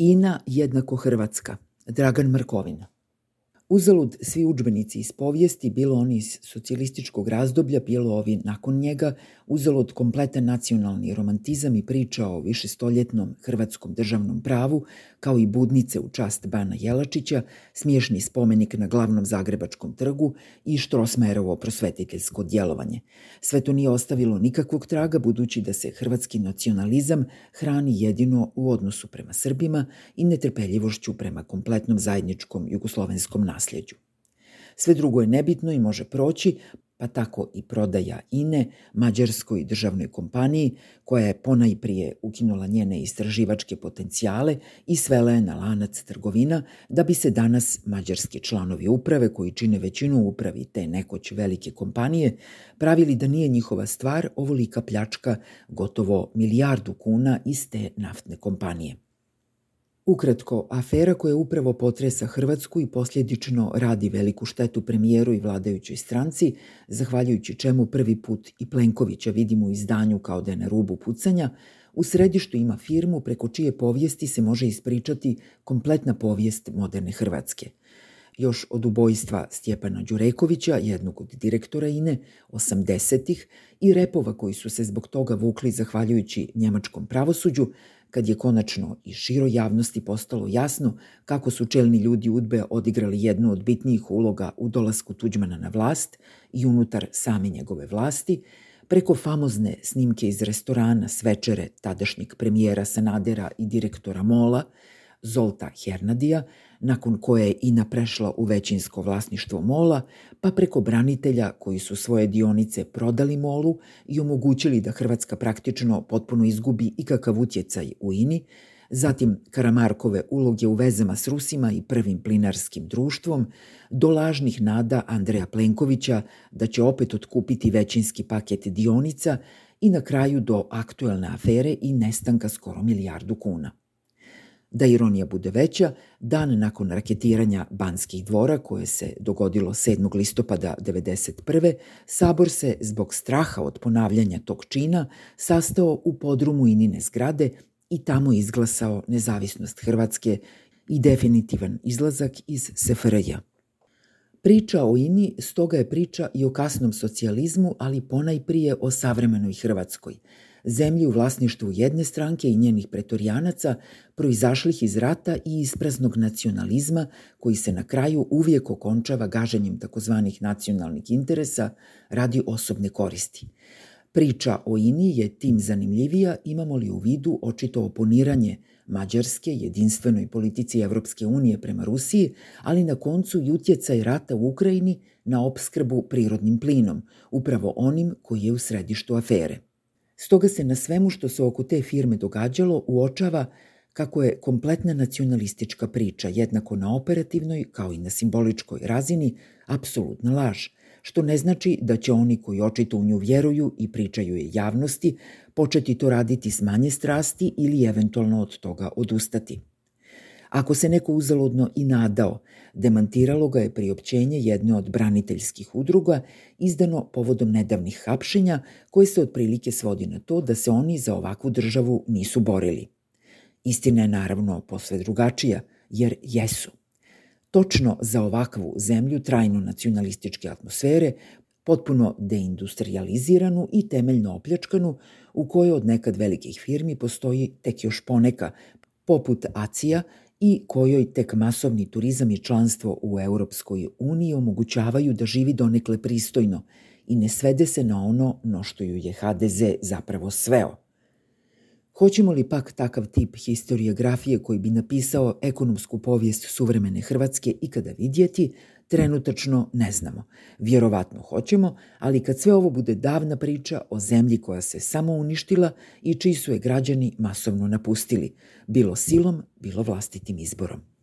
Ina jednako Hrvatska, Dragan Markovina. Uzalud svi učbenici iz povijesti, bilo oni iz socijalističkog razdoblja, bilo ovi nakon njega, uzalud kompletan nacionalni romantizam i priča o višestoljetnom hrvatskom državnom pravu, kao i budnice u čast Bana Jelačića, smiješni spomenik na glavnom zagrebačkom trgu i Štrosmajerovo prosvetiteljsko djelovanje. Sve to nije ostavilo nikakvog traga, budući da se hrvatski nacionalizam hrani jedino u odnosu prema Srbima i netrpeljivošću prema kompletnom zajedničkom jugoslovenskom nasljeđu. Sve drugo je nebitno i može proći, pa tako i prodaja INE mađarskoj državnoj kompaniji koja je ponajprije ukinula njene istraživačke potencijale i svela je na lanac trgovina da bi se danas mađarski članovi uprave koji čine većinu upravi te nekoć velike kompanije pravili da nije njihova stvar ovolika pljačka gotovo milijardu kuna iz te naftne kompanije. Ukratko, afera koja upravo potresa Hrvatsku i posljedično radi veliku štetu premijeru i vladajućoj stranci, zahvaljujući čemu prvi put i Plenkovića vidimo u izdanju kao da je na rubu pucanja, u središtu ima firmu preko čije povijesti se može ispričati kompletna povijest moderne Hrvatske. Još od ubojstva Stjepana Đurekovića, jednog od direktora INE, 80-ih, i repova koji su se zbog toga vukli zahvaljujući njemačkom pravosuđu, kad je konačno i široj javnosti postalo jasno kako su čelni ljudi Udbe odigrali jednu od bitnijih uloga u dolasku Tuđmana na vlast i unutar same njegove vlasti, preko famozne snimke iz restorana s večere tadašnjeg premijera Sanadera i direktora Mola, Zolta Hernadija, nakon koje je INA prešla u većinsko vlasništvo Mola, pa preko branitelja koji su svoje dionice prodali Molu i omogućili da Hrvatska praktično potpuno izgubi ikakav utjecaj u INI, zatim Karamarkove uloge u vezama s Rusima i prvim plinarskim društvom, do lažnih nada Andreja Plenkovića da će opet otkupiti većinski paket dionica i na kraju do aktuelne afere i nestanka skoro milijardu kuna. Da ironija bude veća, dan nakon raketiranja Banskih dvora, koje se dogodilo 7. listopada 1991. Sabor se zbog straha od ponavljanja tog čina sastao u podrumu Inine zgrade i tamo izglasao nezavisnost Hrvatske i definitivan izlazak iz SFRJ. Priča o INI stoga je priča i o kasnom socijalizmu, ali ponajprije o savremenoj Hrvatskoj – zemlji u vlasništvu jedne stranke i njenih pretorijanaca, proizašlih iz rata i ispraznog nacionalizma koji se na kraju uvijek okončava gaženjem takozvanih nacionalnih interesa radi osobne koristi. Priča o INI je tim zanimljivija imamo li u vidu očito oponiranje Mađarske jedinstvenoj politici Evropske unije prema Rusiji, ali na koncu i utjecaj rata u Ukrajini na opskrbu prirodnim plinom, upravo onim koji je u središtu afere. Stoga se na svemu što se oko te firme događalo uočava kako je kompletna nacionalistička priča jednako na operativnoj kao i na simboličkoj razini apsolutna laž, što ne znači da će oni koji očito u nju vjeruju i pričaju je javnosti početi to raditi s manje strasti ili eventualno od toga odustati. Ako se neko uzaludno i nadao, demantiralo ga je priopćenje jedne od braniteljskih udruga izdano povodom nedavnih hapšenja koje se otprilike svodi na to da se oni za ovakvu državu nisu borili. Istina je naravno posve drugačija, jer jesu. Točno za ovakvu zemlju trajno nacionalističke atmosfere, potpuno deindustrializiranu i temeljno opljačkanu, u kojoj od nekad velikih firmi postoji tek još poneka, poput ACIA i kojoj tek masovni turizam i članstvo u Europskoj uniji omogućavaju da živi donekle pristojno i ne svede se na ono no što ju je HDZ zapravo sveo. Hoćemo li pak takav tip historiografije koji bi napisao ekonomsku povijest suvremene Hrvatske ikada vidjeti, Trenutačno ne znamo. Vjerovatno hoćemo, ali kad sve ovo bude davna priča o zemlji koja se samo uništila i čiji su je građani masovno napustili, bilo silom, bilo vlastitim izborom.